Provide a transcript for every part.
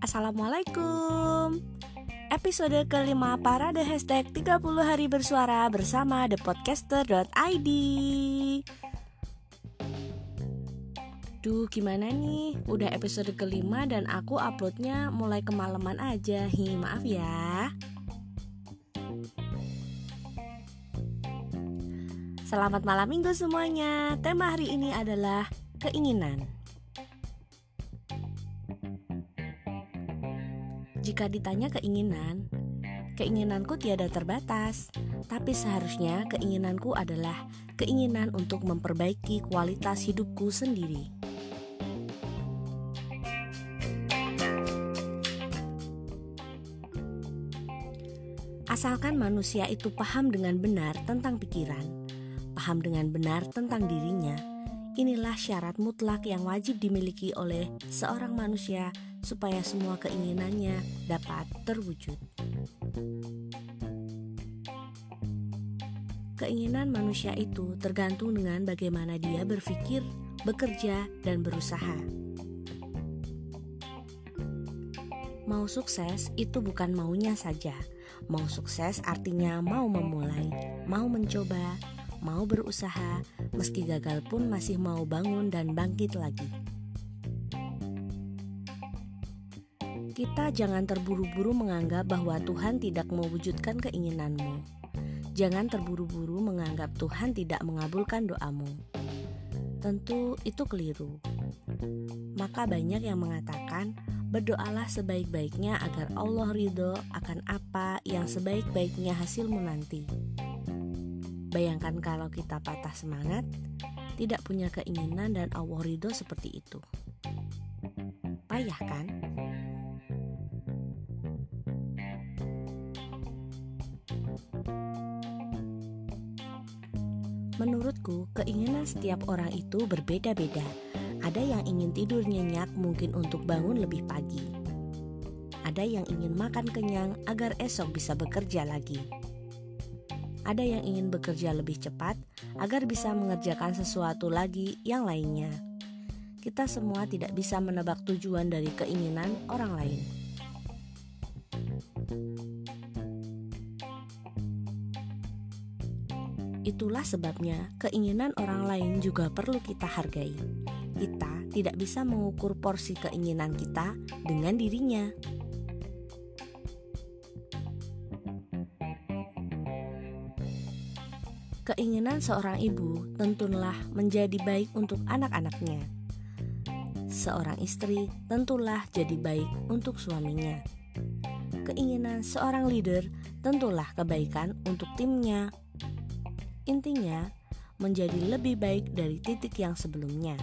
Assalamualaikum. Episode kelima Parade Hashtag 30 Hari Bersuara bersama thepodcaster.id Duh gimana nih? Udah episode kelima dan aku uploadnya mulai kemalaman aja. Hi maaf ya. Selamat malam minggu semuanya. Tema hari ini adalah keinginan Jika ditanya keinginan, keinginanku tiada terbatas, tapi seharusnya keinginanku adalah keinginan untuk memperbaiki kualitas hidupku sendiri. Asalkan manusia itu paham dengan benar tentang pikiran, paham dengan benar tentang dirinya, inilah syarat mutlak yang wajib dimiliki oleh seorang manusia supaya semua keinginannya dapat terwujud. Keinginan manusia itu tergantung dengan bagaimana dia berpikir, bekerja, dan berusaha. Mau sukses itu bukan maunya saja. Mau sukses artinya mau memulai, mau mencoba, mau berusaha, meski gagal pun masih mau bangun dan bangkit lagi. Kita jangan terburu-buru menganggap bahwa Tuhan tidak mewujudkan keinginanmu. Jangan terburu-buru menganggap Tuhan tidak mengabulkan doamu. Tentu itu keliru. Maka banyak yang mengatakan, berdoalah sebaik-baiknya agar Allah ridho akan apa yang sebaik-baiknya hasilmu nanti. Bayangkan kalau kita patah semangat, tidak punya keinginan dan Allah ridho seperti itu. Payah kan? Menurutku, keinginan setiap orang itu berbeda-beda. Ada yang ingin tidur nyenyak mungkin untuk bangun lebih pagi. Ada yang ingin makan kenyang agar esok bisa bekerja lagi. Ada yang ingin bekerja lebih cepat agar bisa mengerjakan sesuatu lagi yang lainnya. Kita semua tidak bisa menebak tujuan dari keinginan orang lain. Itulah sebabnya keinginan orang lain juga perlu kita hargai. Kita tidak bisa mengukur porsi keinginan kita dengan dirinya. Keinginan seorang ibu tentulah menjadi baik untuk anak-anaknya. Seorang istri tentulah jadi baik untuk suaminya. Keinginan seorang leader tentulah kebaikan untuk timnya Intinya, menjadi lebih baik dari titik yang sebelumnya.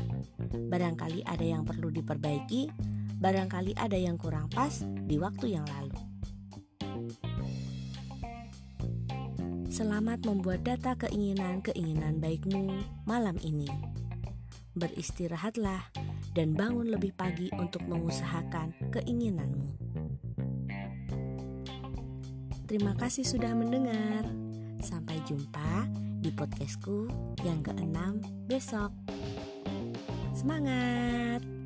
Barangkali ada yang perlu diperbaiki, barangkali ada yang kurang pas di waktu yang lalu. Selamat membuat data keinginan-keinginan baikmu malam ini. Beristirahatlah dan bangun lebih pagi untuk mengusahakan keinginanmu. Terima kasih sudah mendengar. Sampai jumpa di podcastku yang keenam besok. Semangat!